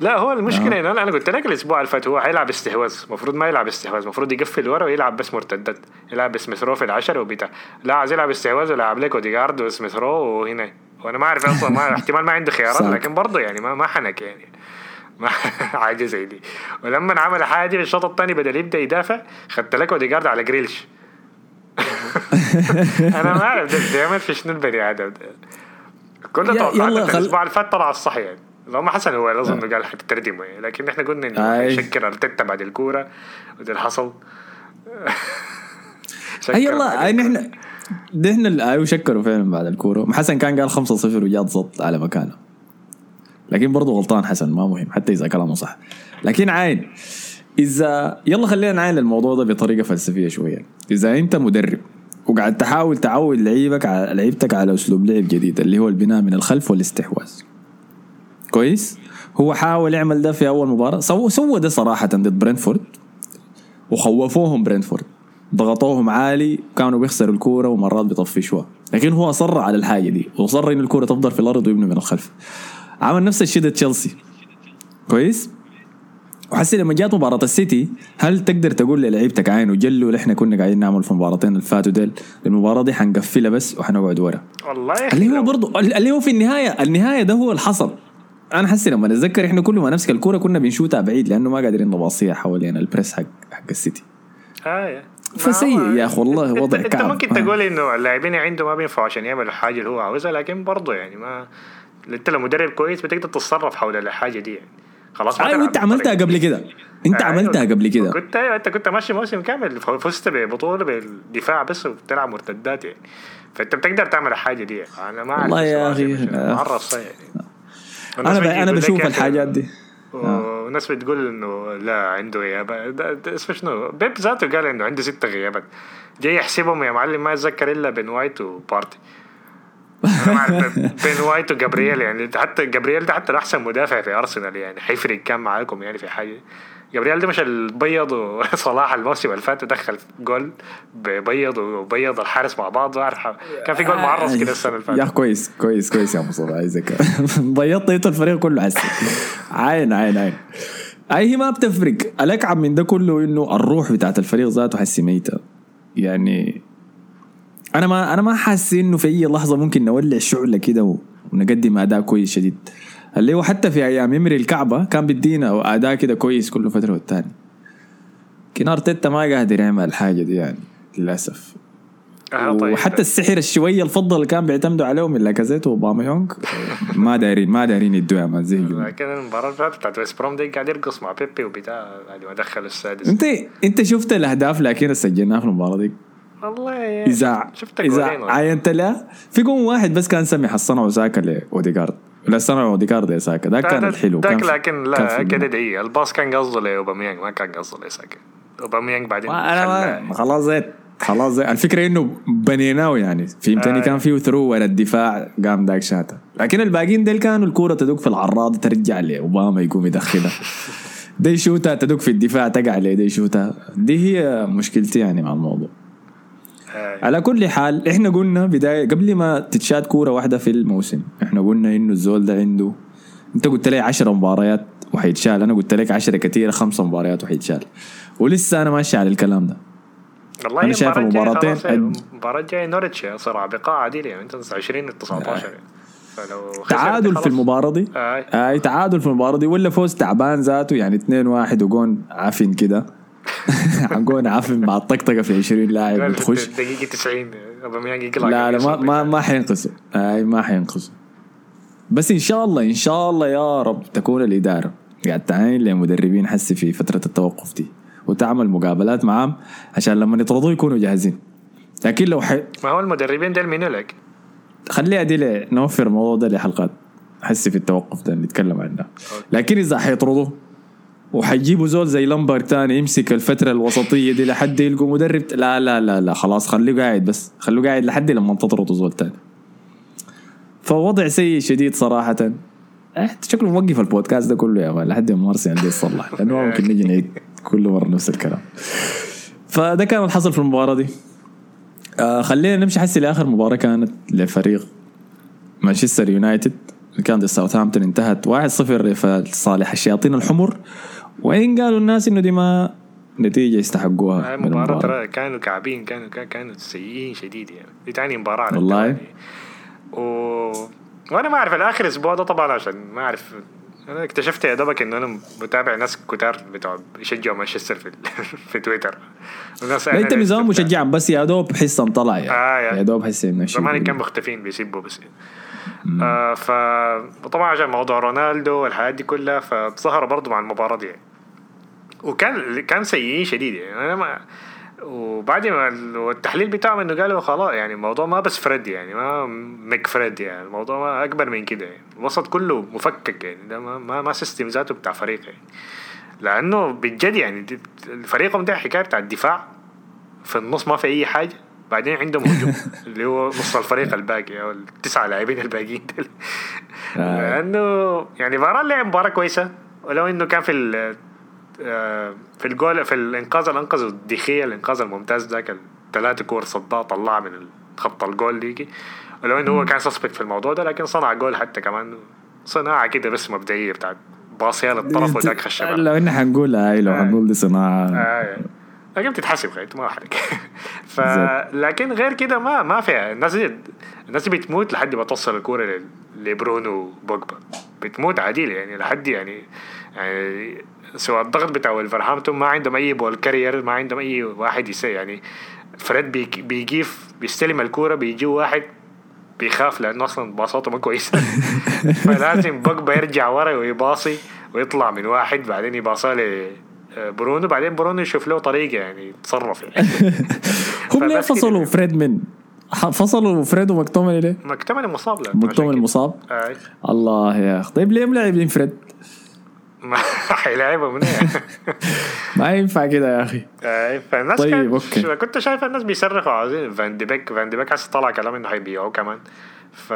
لا هو المشكلة إنه أنا قلت لك الأسبوع اللي فات هو حيلعب استحواذ المفروض ما يلعب استحواذ المفروض يقفل ورا ويلعب بس مرتدات. يلعب بسميث رو في العشرة وبتاع. لا عايز يلعب استحواذ ويلعب لك اوديجارد وسميث رو وهنا. وأنا ما أعرف أصلا ما *laughs* احتمال ما عنده خيارات لكن برضه يعني ما ما حنك يعني. ما *laughs* حاجة زي دي. ولما عمل حاجة في الشوط الثاني بدل يبدأ يدافع خدت لك اوديجارد على جريلش. *laughs* أنا ما أعرف بيعمل في شنو البني آدم ده. كل توقعات الأسبوع اللي فات طلع الصح يعني. اللهم حسن هو اظن قال حتتردم لكن إحنا قلنا إنه يشكر ارتيتا بعد الكورة وده اللي حصل. *laughs* اي والله نحن نحن أيوه شكروا فعلا بعد الكورة. حسن كان قال 5-0 وجات ضبط على مكانه. لكن برضه غلطان حسن ما مهم حتى إذا كلامه صح. لكن عين اذا يلا خلينا نعاين الموضوع ده بطريقة فلسفية شوية. إذا أنت مدرب وقاعد تحاول تعود لعيبك على لعيبتك على أسلوب لعب جديد اللي هو البناء من الخلف والاستحواذ. كويس. هو حاول يعمل ده في أول مباراة. سوى سوى ده صراحة ضد برينفورد. وخوفوهم برينفورد. ضغطوهم عالي. كانوا بيخسروا الكورة ومرات بيطفشوها لكن هو اصر على الحاجة دي. واصر إن الكورة تفضل في الأرض ويبني من الخلف. عمل نفس الشيء ده تشيلسي. كويس؟ وحسي لما جات مباراة السيتي هل تقدر تقول للعيبتك عين وجلوا اللي إحنا كنا قاعدين نعمل في المباراتين اللي فاتوا ديل؟ المباراة دي حنقفلها بس وحنقعد ورا. والله اللي هو برضه اللي هو في النهايه النهاية ده هو اللي حصل أنا حسي لما نتذكر إحنا كل ما نمسك الكورة كنا بنشوتها بعيد لأنه ما قادرين نباصيها حوالين البريس حق حق السيتي آه. فسيء يا أخي والله وضع كعب. انت ممكن تقول إنه اللاعبين عنده ما بينفعوا عشان يعملوا الحاجة اللي هو عاوزها لكن برضه يعني ما أنت لو مدرب كويس بتقدر تتصرف حول الحاجة دي. يعني خلاص أيوه أنت عملتها قبل كده. أنت أيوة. عملتها قبل كده. كنت أيوه أنت كنت ماشي موسم كامل فزت ببطولة بالدفاع بس وبتلعب مرتدات يعني. فأنت بتقدر تعمل الحاجة دي. يعني. أنا ما والله يا أخي معرف يعني. أنا أنا بشوف الحاجات دي. وناس بتقول إنه لا عنده غيابات اسمه شنو؟ بيب ذاته قال إنه عنده ست غيابات. جاي يحسبهم يا معلم ما يتذكر إلا بن وايت وبارتي. *laughs* بن وايت وجابرييل يعني. حتى جابرييل ده حتى أحسن مدافع في أرسنال يعني. حيفرق كام معاكم يعني في حاجة. جابرييل ده مش البيض وصلاح الموسم اللي فات دخل جول بيض وبيض الحارس مع بعض. كان في جول معرض كده السنة اللي فاتت. يا كويس كويس كويس يا صلاح عايزك. *laughs* بيضت الفريق كله عسل عين عين عين. أي هي ما بتفرق. الاكعب من ده كله إنه الروح بتاعت الفريق ذاته حسي ميتة. يعني أنا ما أنا ما حاسس إنه في أي لحظة ممكن نولع شعلة كده ونقدم أداء كويس شديد. اللي هو حتى في أيام يمري الكعبة كان بيدينا اداء كده كويس كل فترة والتاني لكن ارتيتا ما قادر يعمل الحاجة دي يعني للأسف. آه طيب. وحتى السحر الشوية الفضل اللي كان بيعتمدوا عليهم من لاكازيت وأوباما يونغ. ما دايرين ما دايرين يدوا يا مان زي لكن المباراة اللي فاتت بتاعت ويست بروم دي قاعد يرقص مع بيبي وبتاع بعد ما دخل السادس. انت أنت شفت الأهداف لكن سجلناها في المباراة دي؟ والله اذا شفت إذا عاينت له في جون واحد بس كان سمي حصنه وساكا لأوديجارد. لا اوديجارد يا ساكا. ده كان الحلو ذاك لكن لا كده دقيقه الباص كان قصده لأوباميانج ما كان قصده لساكا أوباميانج بعدين أنا ما خلاص زيت. خلاص زي الفكرة إنه بنيناه يعني. فهمتني آه. كان فيه ثرو ورا الدفاع قام داك شاتا لكن الباقيين ديل كانوا الكورة تدق في العراض ترجع لاوباما يقوم يدخلها. *laughs* دي شوتها تدق في الدفاع تقع عليه دي شوتها دي هي مشكلتي يعني مع الموضوع. على كل حال إحنا قلنا بداية قبل ما تتشاد كورة واحدة في الموسم إحنا قلنا إنه الزول ده عنده أنت قلت لي 10 مباريات وحيتشال أنا قلت لك 10 كثيره خمسة مباريات وحيتشال. ولسه أنا ماشي على الكلام ده. والله أنا شايف المباراتين المباراة الجاية نورتش صراع بقاء عادل يعني أنت 20 19 يعني. فلو تعادل في المباراة دي؟ آه. آه تعادل في المباراة دي ولا فوز تعبان ذاته يعني 2 1 وجون عفن كده. *laughs* حنقول عافن مع الطقطقة في 20 لاعب بتخش. دقيقه 90 لا لا ما ما ما حينقصوا. اي ما حينقصوا. بس إن شاء الله إن شاء الله يا رب تكون الإدارة قاعد تعين لمدربين حسي في فترة التوقف دي وتعمل مقابلات معهم عشان لما يطردوا يكونوا جاهزين. لكن لو حي... ما هو المدربين ديل مين لك؟ خليها دي نوفر الموضوع ده لحلقات. حسي في التوقف ده نتكلم عنها لكن إذا حيطردوا وحيجيبوا زول زي لمبر تاني يمسك الفترة الوسطية دي لحد يلقوا مدرب لا لا لا لا خلاص خليه قاعد بس خلوه قاعد لحد لما تطردوا زول تاني. فوضع سيء شديد صراحة. إيه شكله موقف البودكاست ده كله يا مان لحد ما مرسي عندي يصلح لأنه ممكن نجي نعيد كل مرة نفس الكلام. فده كان الحصل في المباراة دي. آه خلينا نمشي حسي لاخر مباراة كانت لفريق مانشستر يونايتد. كان ساوثهامبتون انتهت 1-0 لصالح الشياطين الحمر. وين قالوا الناس إنه دي ما نتيجة يستحقوها مباراة المباراة. ترى كانوا كعبين كانوا كانوا سيئين شديد يعني دي تاني مباراة على والله؟ التوالي. و... وأنا ما أعرف الآخر أسبوع ده طبعا عشان ما أعرف أنا اكتشفت يا دوبك إنه أنا متابع ناس كتار بتوع يشجعوا مانشستر في *laughs* في تويتر لا أنت نظام مشجع بس يا دوب حسهم طلع يعني آه، يا. يا دوب حس إنه شيء زمان كانوا مختفين بيسبوا بس آه ف وطبعا عشان موضوع رونالدو والحياة دي كلها فظهروا برضو مع المباراة دي. يعني. وكان كان سيئين شديد يعني. أنا ما وبعد ما ال- والتحليل بتاعهم إنه قالوا خلاص يعني الموضوع ما بس فريد يعني ما ماك فريد يعني. الموضوع ما أكبر من كده يعني. الوسط كله مفكك يعني. ده ما ما, system ذاته بتاع فريق يعني. لأنه بجد يعني فريقهم ده حكاية بتاع الدفاع. في النص ما في أي حاجة. بعدين عندهم هجوم *laughs* اللي هو نص الفريق الباقي أو التسعة لاعبين الباقيين. آه. لأنه يعني فاران لعب مباراة كويسة. ولو إنه كان في ال- آه، في الجول في الإنقاذ اللي انقذه ديخيه الإنقاذ الممتاز ذاك الثلاثة كور صدها طلعها من خط الجول ديكي. ولو إنه هو كان سسبكت في الموضوع ده لكن صنع جول حتى كمان. صناعة كده بس مبدئية بتاعت باصية للطرف وذاك خشبها. لو إحنا حنقول هاي لو آه. حنقول دي صناعة. آه. لكن بتتحسب خيط ما احرق *laughs* ف. لكن غير كده ما ما فيها الناس دي الناس دي بتموت لحد ما توصل الكورة لبرونو بوجبا. بتموت عديل يعني لحد يعني يعني سواء الضغط بتاع ولفرهامبتون ما عندهم أي ball carrier ما عندهم أي واحد يسي يعني فريد بيجيف بيستلم الكورة بيجي واحد بيخاف لأنه أصلا باصاته ما كويسة. *laughs* فلازم بوجبا يرجع ورا ويباصي ويطلع من واحد بعدين يباصها ل برونو بعدين برونو يشوف له طريقه يعني يتصرف يعني *laughs* هم ليه. فصلوا فريد من فصلوا فريد ومكتومني ليه؟ مكتمل مصاب عشان مكتومني. مصاب آي. الله يا أخي طيب ليه ملاعبين فريد؟ ما *laughs* حيلعبها منين *laughs* ما ينفع كده يا أخي آي، فالناس طيب،. شو- كنت شايف الناس بيصرخوا عاوزين فان دي بيك فان دي بيك هسه طلع كلام إنه حيبيعوه كمان ف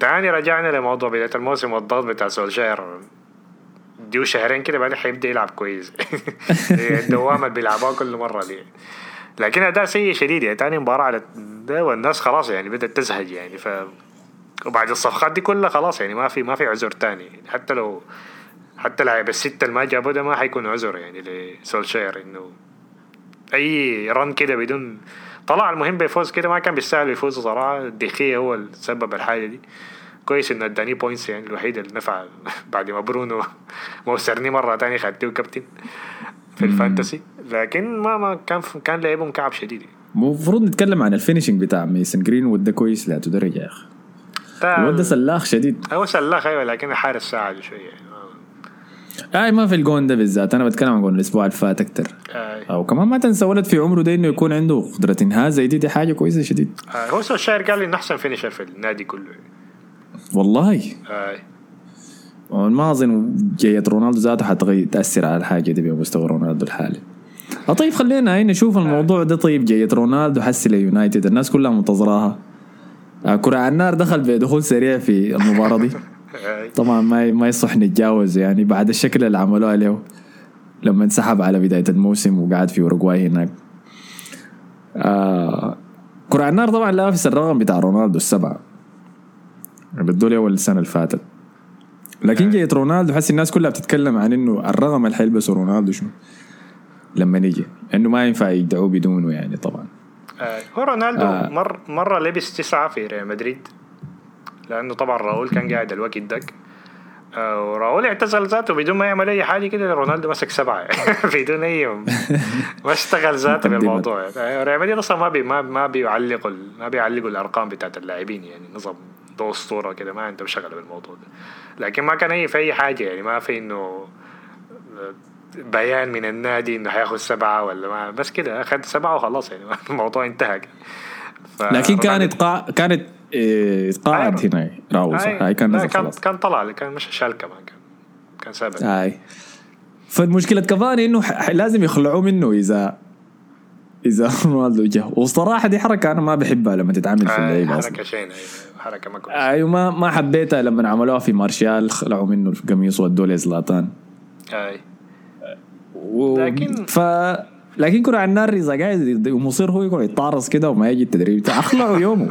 تاني رجعنا لموضوع بداية الموسم والضغط بتاع سولشاير ديو شهرين كده بعدين حيبدا يلعب كويس. هي *laughs* الدوامة اللي بيلعبوها كل مرة دي. لكن أداء سيء شديد يعني تاني مباراة على ده والناس خلاص يعني بدأت تزهج يعني. ف وبعد الصفقات دي كلها خلاص يعني ما في ما في عذر تاني. يعني حتى لو حتى لاعب الستة اللي ما جابوا ده ما حيكون عذر يعني لسولشاير إنه أي رن كده بدون طلع المهم بيفوز كده ما كان بيستاهل يفوز صراحة. ديخيه هو اللي سبب الحاجة دي. كويس انه اداني points يعني الوحيد اللي نفع *laughs* بعد ما برونو *laughs* خسرني مرة تانية خدته كابتن في ال fantasy. لكن ما ما كان كان لعبهم كعب شديد. المفروض نتكلم عن ال finishing بتاع ميسن جرين وده كويس لا درجه يا أخي. الواد ده سلاخ شديد. هو سلاخ أيوه لكن حارس ساعد شوية. يعني اي ما في الجون ده بالذات. أنا بتكلم عن جون الأسبوع اللي فات أكتر. آه. أو كمان ما تنسى ولد في عمره ده إنه يكون عنده قدرة إنهاء زي دي دي حاجة كويسة شديد. آه. هو سولشاير قال لي إنه أحسن finisher في النادي كله. والله. آه. ما أظن جاية رونالدو ذاته حتغير تأثر على الحاجة دي بمستوى رونالدو الحالي. طيب خلينا هاي نشوف الموضوع ده. طيب جاية رونالدو حسي ليونايتد الناس كلها منتظراها. آه كرة على النار دخل بدخول سريع في المباراة دي. *laughs* طبعا ما ما يصح نتجاوز يعني بعد الشكل اللي عملوه له لما انسحب على بداية الموسم وقعد في أوروغواي هناك. آه كرة على النار طبعا لافس الرقم بتاع رونالدو السبعة. بدو لي أول السنة اللي فاتت. لكن جيت رونالدو حس الناس كلها بتتكلم عن إنه الرقم اللي حيلبسه رونالدو شنو؟ لما نيجي. إنه ما ينفع يدعوه بدونه يعني طبعا. آه. هو رونالدو آه. مر مرة لبس تسعة في ريال مدريد. لأنه طبعا راؤول كان قاعد الوقت داك آه، وراؤول اعتزل ذاته بدون ما يعمل أي حاجة كده رونالدو مسك سبعة *laughs* بدون أي *laughs* ما اشتغل ذاته. بالموضوع. آه، ريال مدريد أصلا ما بي ما ما بيعلقوا ما بيعلقوا الأرقام بتاعت اللاعبين يعني نظام ده أسطورة كده ما عندهم شغل بالموضوع ده. لكن ما كان أي في أي حاجة يعني ما في إنه آه، بيان من النادي إنه حياخد سبعة ولا ما بس كده أخذ سبعة وخلاص يعني *laughs* الموضوع انتهى ف- لكن كان رونالدو- اتقاع كانت إيه، اتقاعد أيوة. هنا راؤول صح أي- هاي كان نزل كان خلاص. كان طلع كان مش شال كمان كان كان ثابت هاي. فالمشكلة كفاني إنه ح- لازم يخلعوه منه إذا إذا *laughs* رونالدو جه وصراحة دي حركة أنا ما بحبها لما تتعمل في آه اللعيبة حركة أصلا. شين حركة ما كويسه أيوه ما ما حبيتها لما عملوها في مارشال خلعوا منه القميص ودوه لزلاتان. اي و... لكن- ف لكن كرة على النار إذا قاعد مصير هو يقعد يتعرص كده وما يجي التدريب. اخلعه يومه.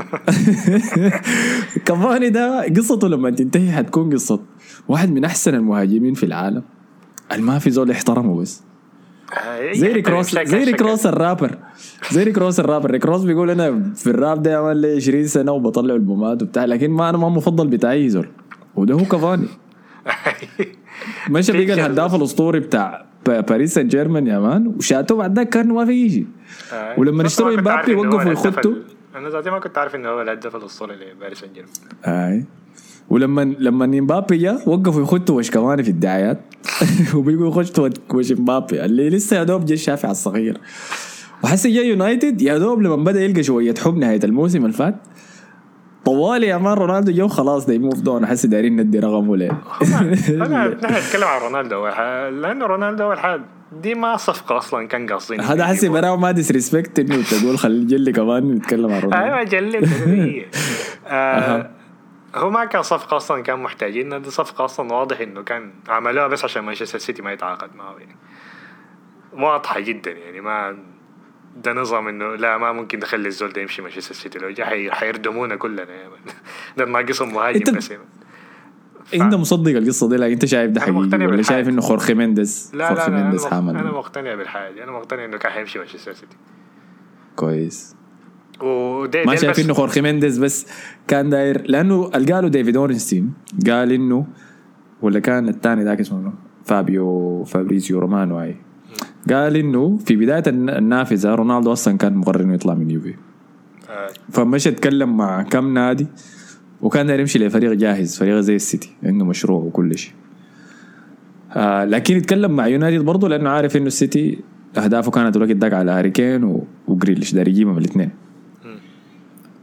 *laughs* كفاني ده قصته لما تنتهي حتكون قصة واحد من أحسن المهاجمين في العالم. ما في زول يحترمه بس. آه، زي ريك روس يمسكها زي ريك شكل. روس الرابر. زي ريك روس الرابر. ريك روس بيقول أنا في الراب ده عمل لي 20 سنة وبطلع ألبومات وبتاع لكن ما أنا ما مفضل بتاعي زول. وده هو كفاني *laughs* مشى بقى الهداف الأسطوري بتاع با- باريس سان جيرمان يا man. وشاتوه بعد ذاك كان ما في يجي آه. ولما اشتروا إمبابي وقفوا يخطوا. أنا ذاتي ما كنت عارف انه هو الهداف الأسطوري لباريس سان جيرمان. ولما لما إمبابي جا وقفوا يخطوا وش كمان في الدعايات. *laughs* وبقوا يخشوا وش إمبابي. اللي لسه يا دوب جا الشافع الصغير. وحسي جا يونايتد يا دوب لما بدأ يلقى شوية حب نهاية الموسم اللي فات. طوالي يا man رونالدو جو خلاص ده move done حسي دايرين ندي رقمه ليه انا نحن نتكلم عن رونالدو. اول حاجة لأنه رونالدو اول حاجة دي ما صفقة أصلا كان قاصدين. هذا حسي يجيبوها. bro ما disrespect إنه تقول خلي جلي كمان نتكلم عن رونالدو. أيوه جلد هي. *laughs* آه هو ما كان صفقة أصلا كان محتاجين دي صفقة أصلا واضح إنه كان عملوها بس عشان مانشستر سيتي ما يتعاقد معه يعني واضحة جدا يعني ما ده نظام إنه لا ما ممكن نخلي الزول ده يمشي مانشستر سيتي لو جا حي- حيردمونا كلنا *laughs* يا man. ده ناقصهم مهاجم أنت- بس يا مان. أنت مصدق القصة دي لكن أنت شايف ده حقيقي ولا بالحاجة. شايف إنه خورخي مينديز لا خورخي لا لا. حامل أنا مقتنع بالحاجة. أنا مقتنع إنه كان حيمشي مانشستر سيتي كويس ودي ما شايف إنه خورخي مينديز بس كان داير لأنه قاله ديفيد أورنستين. قال إنه ولا كان الثاني ذاك اسمه؟ فابيو فابريزيو رومانو أي. قال إنه في بداية الن- النافذة رونالدو أصلا كان مقرر إنه يطلع من يوفي. آه. فمشى أتكلم مع كم نادي وكان داير يمشي لفريق جاهز فريق زي السيتي عنده مشروع وكل شيء آه لكن يتكلم مع يونايتد برضه لأنه عارف إنه السيتي أهدافه كانت الوقت داك على هاري كين وجريليش داير يجيبهم الاثنين.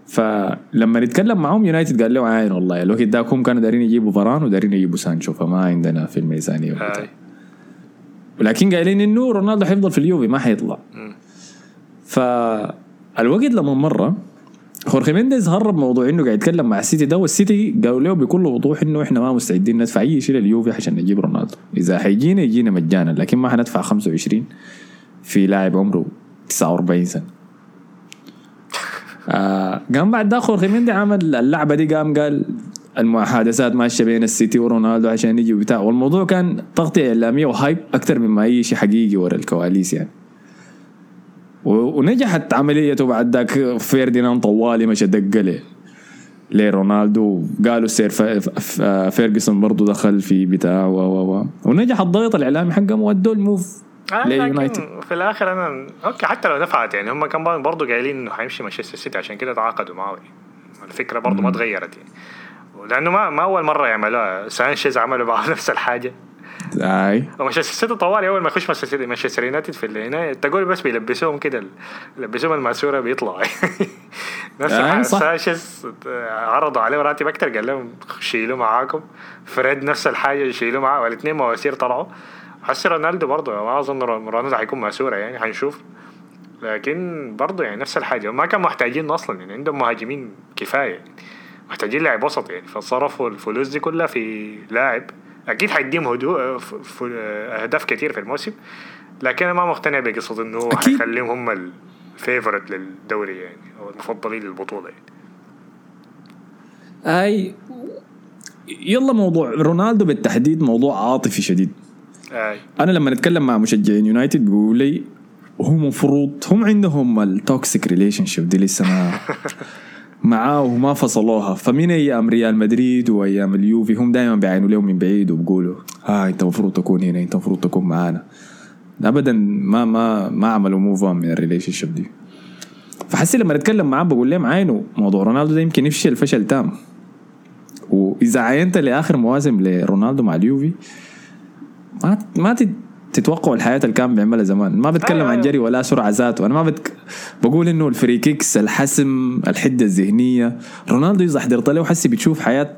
فلما نتكلم معهم يونايتد قال له عاين والله الوقت داك هم كانوا دايرين يجيبوا فاران ودايرين يجيبوا سانشو فما عندنا في الميزانية. آه. ولكن قايلين إنه رونالدو حيفضل في اليوفي ما حيطلع فالوقت لما مرة خورخي مينديز هرب موضوع إنه قاعد يتكلم مع السيتي ده والسيتي قالوا له بكل وضوح إنه إحنا ما مستعدين ندفع أي شيء لليوفي عشان نجيب رونالدو إذا حيجينا يجينا مجانا لكن ما حندفع 25 في لاعب عمره 49 سنة آه قام بعد ده خورخي مينديز عمل اللعبة دي قام قال المحادثات ماشية بين السيتي ورونالدو عشان يجي وبتاع. والموضوع كان تغطية إعلامية و hype أكثر مما أي شيء حقيقي ورا الكواليس يعني. ونجحت عمليته بعد ذاك فيرديناند طوالي مشى دق لرونالدو. قالوا Sir ف- فيرجسون برضه دخل في بتاع و و و ونجح الضغط الإعلامي حقهم ودوه ال move. آه ليونايتد لكن في الآخر أنا okay حتى لو نفعت يعني هم كان برضه قايلين إنه حيمشي مانشستر سيتي عشان كده تعاقدوا معه. الفكرة برضه ما تغيرت يعني. لأنه ما ما أول مرة يعملوها. سانشيز عملوا معه *laughs* نفس الحاجة. أي. ومانشستر سيتي طوالي. أول ما يخش مانشستر مانشستر يونايتد في العنايه تقول بس بيلبسوهم كده يلبسوهم الماسورة بيطلعوا. *laughs* نفس آه، الحاجة. سانشيز عرضوا عليه راتب أكثر قال لهم شيلوا معاكم. فريد نفس الحاجة شيلوا معاه والاثنين مواسير طلعوا. حس رونالدو برضه ما أظن رونالدو حيكون ماسورة يعني حنشوف لكن برضه يعني نفس الحاجة. ما كان محتاجين أصلا يعني عندهم مهاجمين كفاية. يعني محتاجين لاعب وسط يعني. فصرفوا الفلوس دي كلها في لاعب. أكيد حيديهم هدوء أهداف كتير في الموسم. لكن أنا ما مقتنع بقصة إنه هو. حيخليهم هم ال favourite للدوري يعني أو المفضلين للبطولة يعني. أي يلا موضوع رونالدو بالتحديد موضوع عاطفي شديد. آي. أنا لما نتكلم مع مشجعين يونايتد بيقولوا لي هم مفروض هم عندهم ال toxic relationship دي لسه ما *laughs* معاه وما فصلوها. فمن أيام ريال مدريد وأيام اليوفي هم دائما بيعينوا لهم من بعيد وبيقولوا ها أنت المفروض تكون هنا أنت المفروض تكون معانا. ابدا ما ما ما عملوا move on من ال relationship دي. فحسي لما نتكلم معاه بقول لهم عاينوا موضوع رونالدو ده يمكن يفشل فشل تام. وإذا عاينت لآخر مواسم لرونالدو مع اليوفي ما ما تت- تتوقعوا الحاجات اللي كان بيعملها زمان. ما بتكلم أيوة، عن أيوة. جري ولا سرعة ذاته. أنا ما بتك... بقول إنه ال free kicks الحسم الحدة الذهنية. رونالدو إذا حضرت له حسي بتشوف حاجات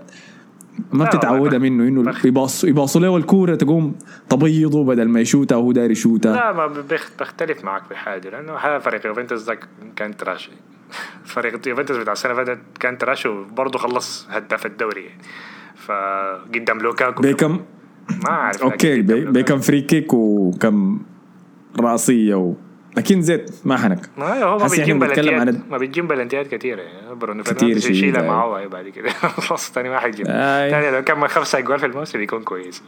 ما بتتعودها منه إنه يباص يباصوا له الكورة تقوم تبيضه بدل ما يشوتها وهو داير يشوتها لا ما بختلف معك في حاجة لأنه هذا فريق يوفنتوس ذاك كان trashy. *laughs* فريق يوفنتوس بتاع السنة اللي فاتت كان trashy وبرضه خلص هداف الدوري. يعني فقدام لوكاكو. بيكم ما أعرف okay بيكم free kick وكم رأسية و... لكن زيت ما حنك. ما هو ما بيجيب بلنتيات عن... ما بيجيب بلنتيات كثيره يعني برونو فرنانديز يشيلها معاه بعد كده. *laughs* خلاص ثاني ما حيجيب ثاني لو كان خمسة اجوال في الموسم بيكون كويس.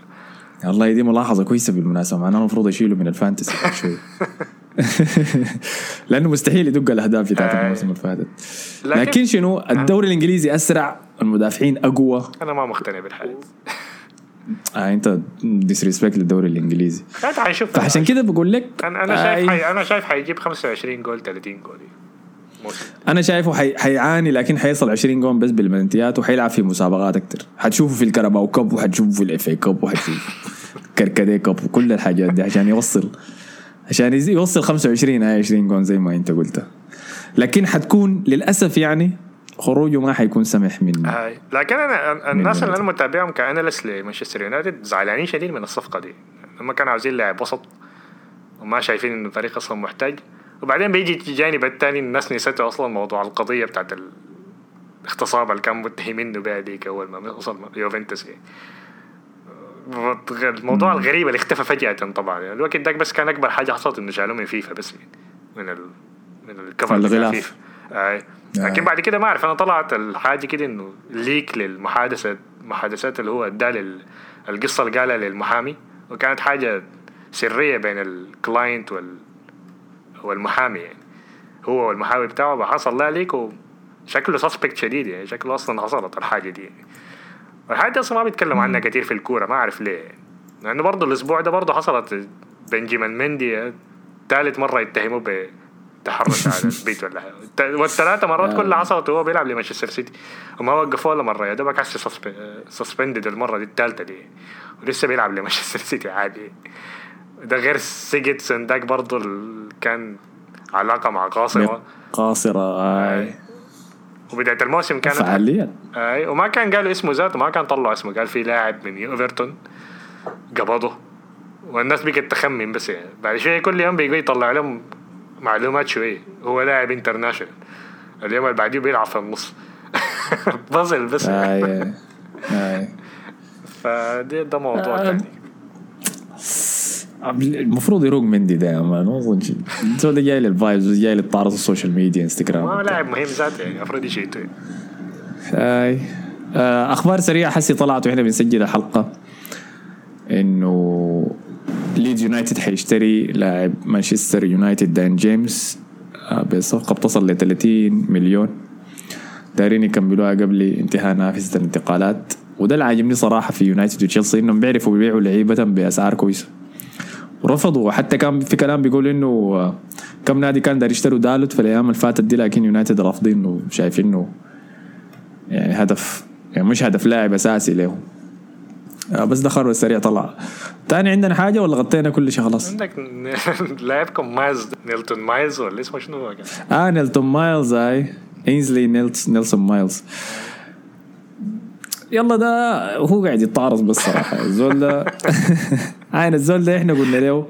والله دي ملاحظة كويسة بالمناسبة معناها المفروض يشيله من ال fantasy شوي. *laughs* لأنه مستحيل يدق الأهداف بتاعت الموسم اللي فاتت لكن شنو؟ الدوري الإنجليزي أسرع المدافعين أقوى. أنا ما مقتنع بالحاجة *laughs* آه انت disrespect للدوري الإنجليزي. حنشوف فعشان كده بقول لك أنا أنا شايف حي... أنا شايف حيجيب 25 جول 30 جول. أنا شايفه حي... حيعاني لكن حيصل 20 جول بس بالبلنتيات وحيلعب في مسابقات أكثر حتشوفه في ال Carabao Cup وحتشوفه في ال FA Cup وحتشوفه *laughs* كركدي كب وكل الحاجات دي عشان يوصل عشان يوصل 25 هاي 20 جول زي ما أنت قلت. لكن حتكون للأسف يعني خروجه ما حيكون سمح من هاي. لكن أنا الناس اللي أنا متابعهم كاناليست لمانشستر يونايتد زعلانين شديد من الصفقة دي. لما كانوا عاوزين لاعب وسط وما شايفين انه الفريق أصلا محتاج. وبعدين بيجي الجانب الثاني الناس نسيته أصلا موضوع القضية بتاعت الاغتصاب اللي كانوا متهمينه بها ديك أول ما وصل يوفنتوس الموضوع الغريب اللي اختفى فجأة طبعا. يعني الوقت داك بس كان أكبر حاجة حصلت إنه شالوه من فيفا بس. من ال من ال cover الغلاف. آه. لكن بعد كده ما أعرف أنا طلعت الحاجة كده إنه leak للمحادثة محادثات اللي هو ادى القصة اللي قالها للمحامي وكانت حاجة سرية بين ال client وال والمحامي يعني هو والمحامي بتاعه حصل لا leak وشكله suspect شديد يعني شكله أصلا حصلت الحاجة دي يعني. والحاجة دي أصلا ما بيتكلموا عنها كثير في الكورة ما أعرف ليه يعني. لأنه برضه الأسبوع ده برضه حصلت بنجيمان مندي ثالث مرة يتهموه تحرش على *laughs* البيت ولا حاجة. والثلاثة مرات كلها. حصلت وهو بيلعب لمانشستر سيتي. وما وقفوه ولا مرة. يا دوبك هسه suspended المرة دي الثالثة دي. ولسه بيلعب لمانشستر سيتي عادي. ده غير سيجوردسون داك برضه كان علاقة مع قاصرة. قاصرة آي. وبداية الموسم كانت فعاليا آي. وما كان قالوا اسمه ذاته ما كان طلعوا اسمه. قال في لاعب من ايفرتون قبضه. والناس بقت تخمن بس يعني. بعد شوية كل يوم بيجي يطلع لهم معلومات شوية. هو لاعب international اليوم اللي بعديه بيلعب في النص. *laughs* بازل بس. اي اي *laughs* فدي ده موضوع آه. تاني. المفروض يروق مندي ده ما اظن شيء ده جاي لل vibes جاي للتعرض ال social media انستغرام ما لاعب مهم ذاته يعني المفروض يشيته أي. آه، أخبار سريعة حسي طلعت وإحنا بنسجل الحلقة. إنه ليدز يونايتد حيشتري لاعب مانشستر يونايتد دان جيمس آه، بصفقة بتصل ل 30 مليون. دايرين يكملوها قبل انتهاء نافذة الانتقالات. وده اللي عاجبني صراحة في يونايتد وتشيلسي إنهم بيعرفوا بيبيعوا لعيبة بأسعار كويسة. ورفضوا وحتى كان في كلام بيقول إنه آه، كم نادي كان داير يشتروا دالوت في الأيام اللي فاتت دي لكن يونايتد رافضين وشايفين يعني هدف يعني مش هدف لاعب أساسي لهم. بس ده خبر السريع طلع. تاني عندنا حاجة ولا غطينا كل شيء خلاص؟ عندك *laughs* لاعبكم مايلز نيلتون مايلز ولا اسمه شنو هو آه نيلتون مايلز آي. إينزلي ميتلاند نايلز. يلا ده هو قاعد يتعرض بس صراحة. الزول ده *laughs* عين الزول ده إحنا قلنا له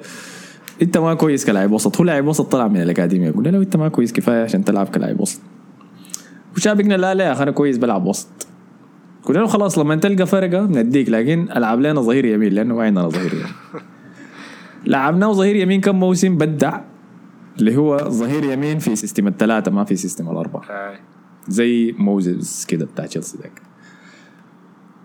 أنت ما كويس كلاعب وسط. هو لاعب وسط طلع من الأكاديمية. قلنا له أنت ما كويس كفاية عشان تلعب كلاعب وسط. وشابكنا لا لا يا أخي أنا كويس بلعب وسط. قلنا له خلاص لما تلقى فرقة نديك لكن العب لنا ظهير يمين لأنه ما عندنا ظهير يمين. لعبناه ظهير يمين كم موسم؟ بدع اللي هو ظهير يمين في system الثلاثة ما في system الأربعة. زي موزز كده بتاع تشيلسي ذاك.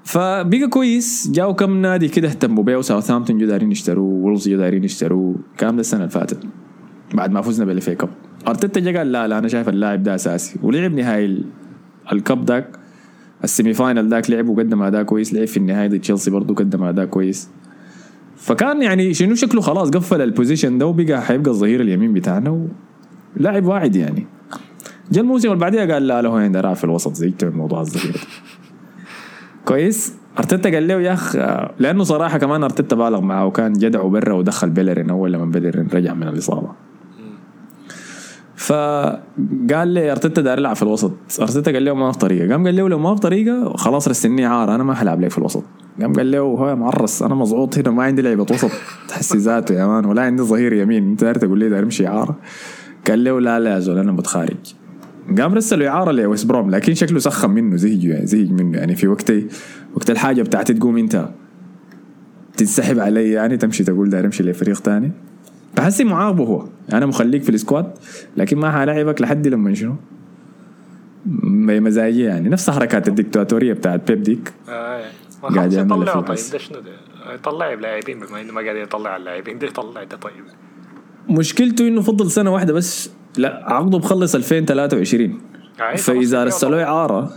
فبقى كويس جاوا كم نادي كده اهتموا بيه وساوثهامبتون جو دايرين يشتروه وولفز جو دايرين يشتروه الكلام ده السنة اللي فاتت. بعد ما فزنا بال FA Cup أرتيتا جا قال لا لا أنا شايف اللاعب ده أساسي. ولعب نهائي ال cup ذاك. ال semi final ذاك لعب وقدم أداء كويس لعب في النهاية ضد تشيلسي برضه قدم أداء كويس. فكان يعني شنو شكله؟ خلاص قفل ال position ده وبقى حيبقى الظهير اليمين بتاعنا ولاعب واعد يعني. جاء الموسم اللي بعديها قال لا له ده في الوسط زهجت من موضوع الظهير كويس. أرتيتا قال له يا أخ لأنه صراحة كمان أرتيتا بالغ معه وكان جدع برا ودخل بيلرين أول لما بيلرين رجع من الإصابة. فقال لي أرتيتا داير يلعب في الوسط. أرتيتا قال له ما في طريقة. قام قال له لو ما في طريقة خلاص رسلني إعارة أنا ما حلعب لك في الوسط. قام قال له هو معرص أنا مضغوط هنا ما عندي لعيبه وسط. *laughs* حسي ذاته يا man ولا عندي ظهير يمين. أنت داير تقول لي داير امشي إعارة. قال له لا لا يا زول أنا متخارج. قام رسلوا اعاره لويست بروم لكن شكله سخن منه زهج يعني زهج منه. يعني في وقت وقت الحاجة بتاعتي تقوم أنت تنسحب علي يعني تمشي تقول داير امشي لفريق تاني. فحسي معاقبه هو. أنا مخليك في ال squad لكن ما حلاعبك لحد لما شنو؟ مزاجي يعني. نفس حركات الدكتاتوريه بتاعت بيب ديك. آه. قاعد يعمل طيب. ده شنو ده؟ يطلع لاعبين بما إنه ما قاعد يطلع اللاعبين. ده يطلع ده طيب. مشكلته إنه فضل سنة واحدة بس. لا عقده بخلص 2023 آه، فإذا رسلوه اعاره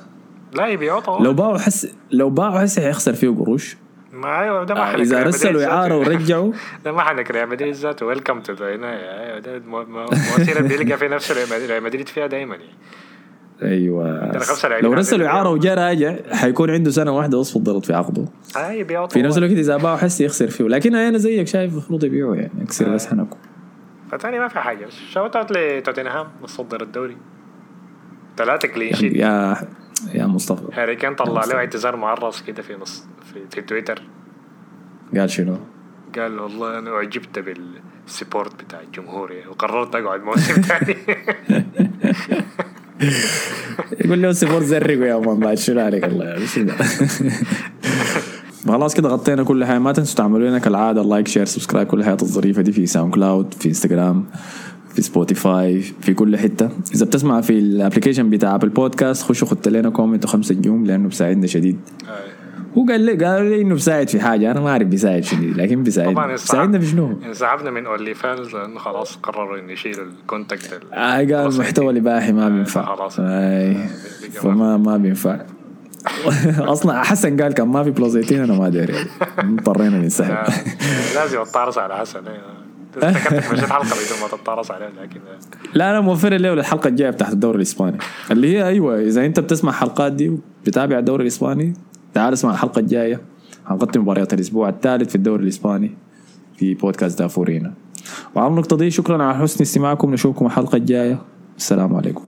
لا يبيعوا طبعا لو باعوا حس لو باعوا هسه حيخسر فيه قروش. ما أيوه ده ما آه، حنك إذا رسلوا اعاره. ورجعوا. *laughs* ده ما حنك ريال مدريد ذاته ويلكم تو ذا أيوه ده بيلقى في نفس ريال مدريد- فيها دائما يعني أيوه لو رسلوا اعاره وجا راجع حيكون عنده سنة واحدة وصف الضغط في عقده. آه يبيعوا في نفس. الوقت إذا باعوا حس يخسر فيه. لكن أنا زيك شايف المفروض يبيعوا يعني اكسر بس حنكم فتاني ما في حاجة. shout out لتوتنهام متصدر الدوري. ثلاثة clean sheet يا مصطفى. هاري كان طلع له اعتذار معرص كده في نص في, في تويتر. قال شنو؟ قال والله أنا أعجبت بال support بتاع الجمهور يعني وقررت أقعد موسم *laughs* ثاني يقول له سيفور زرقوا يا man شنو عليك الله؟ خلاص كده غطينا كل حاجة. ما تنسوا تعملوا لنا كالعادة like share subscribe كل الحاجات الظريفة دي في SoundCloud في انستغرام في Spotify في كل حتة. إذا بتسمع في ال application بتاع Apple Podcast خشوا ختوا لنا comment وخمسة نجوم لأنه بيساعدنا شديد. هو قال لي قال لي إنه بيساعد في حاجة. أنا ما أعرف بيساعد شنو لكن بيساعدنا طبعا بيساعدنا في شنو؟ انسحبنا من OnlyFans لأنه خلاص قرروا إنه يشيلوا ال content ال- آه قال خلاص المحتوى الاباحي ما آه، بينفع. خلاص. أي. فما ما بينفع. *laughs* أصلا حسن قال كان ما في بلوزيتين أنا ما داري *laughs* اضطرينا ننسحب. آه، لازم اتطارس على حسن. افتكرتك حلقة بدون ما تتطارس عليه لكن لا أنا موفر له للحلقه الجاية بتاعت الدوري الإسباني. اللي هي أيوه إذا أنت بتسمع حلقات دي وبتابع الدوري الإسباني تعال اسمع الحلقة الجاية. هنقدم مباريات الأسبوع الثالث في الدوري الإسباني في بودكاست دافورينا. وعلى النقطة دي شكرا على حسن استماعكم. نشوفكم الحلقة الجاية. السلام عليكم.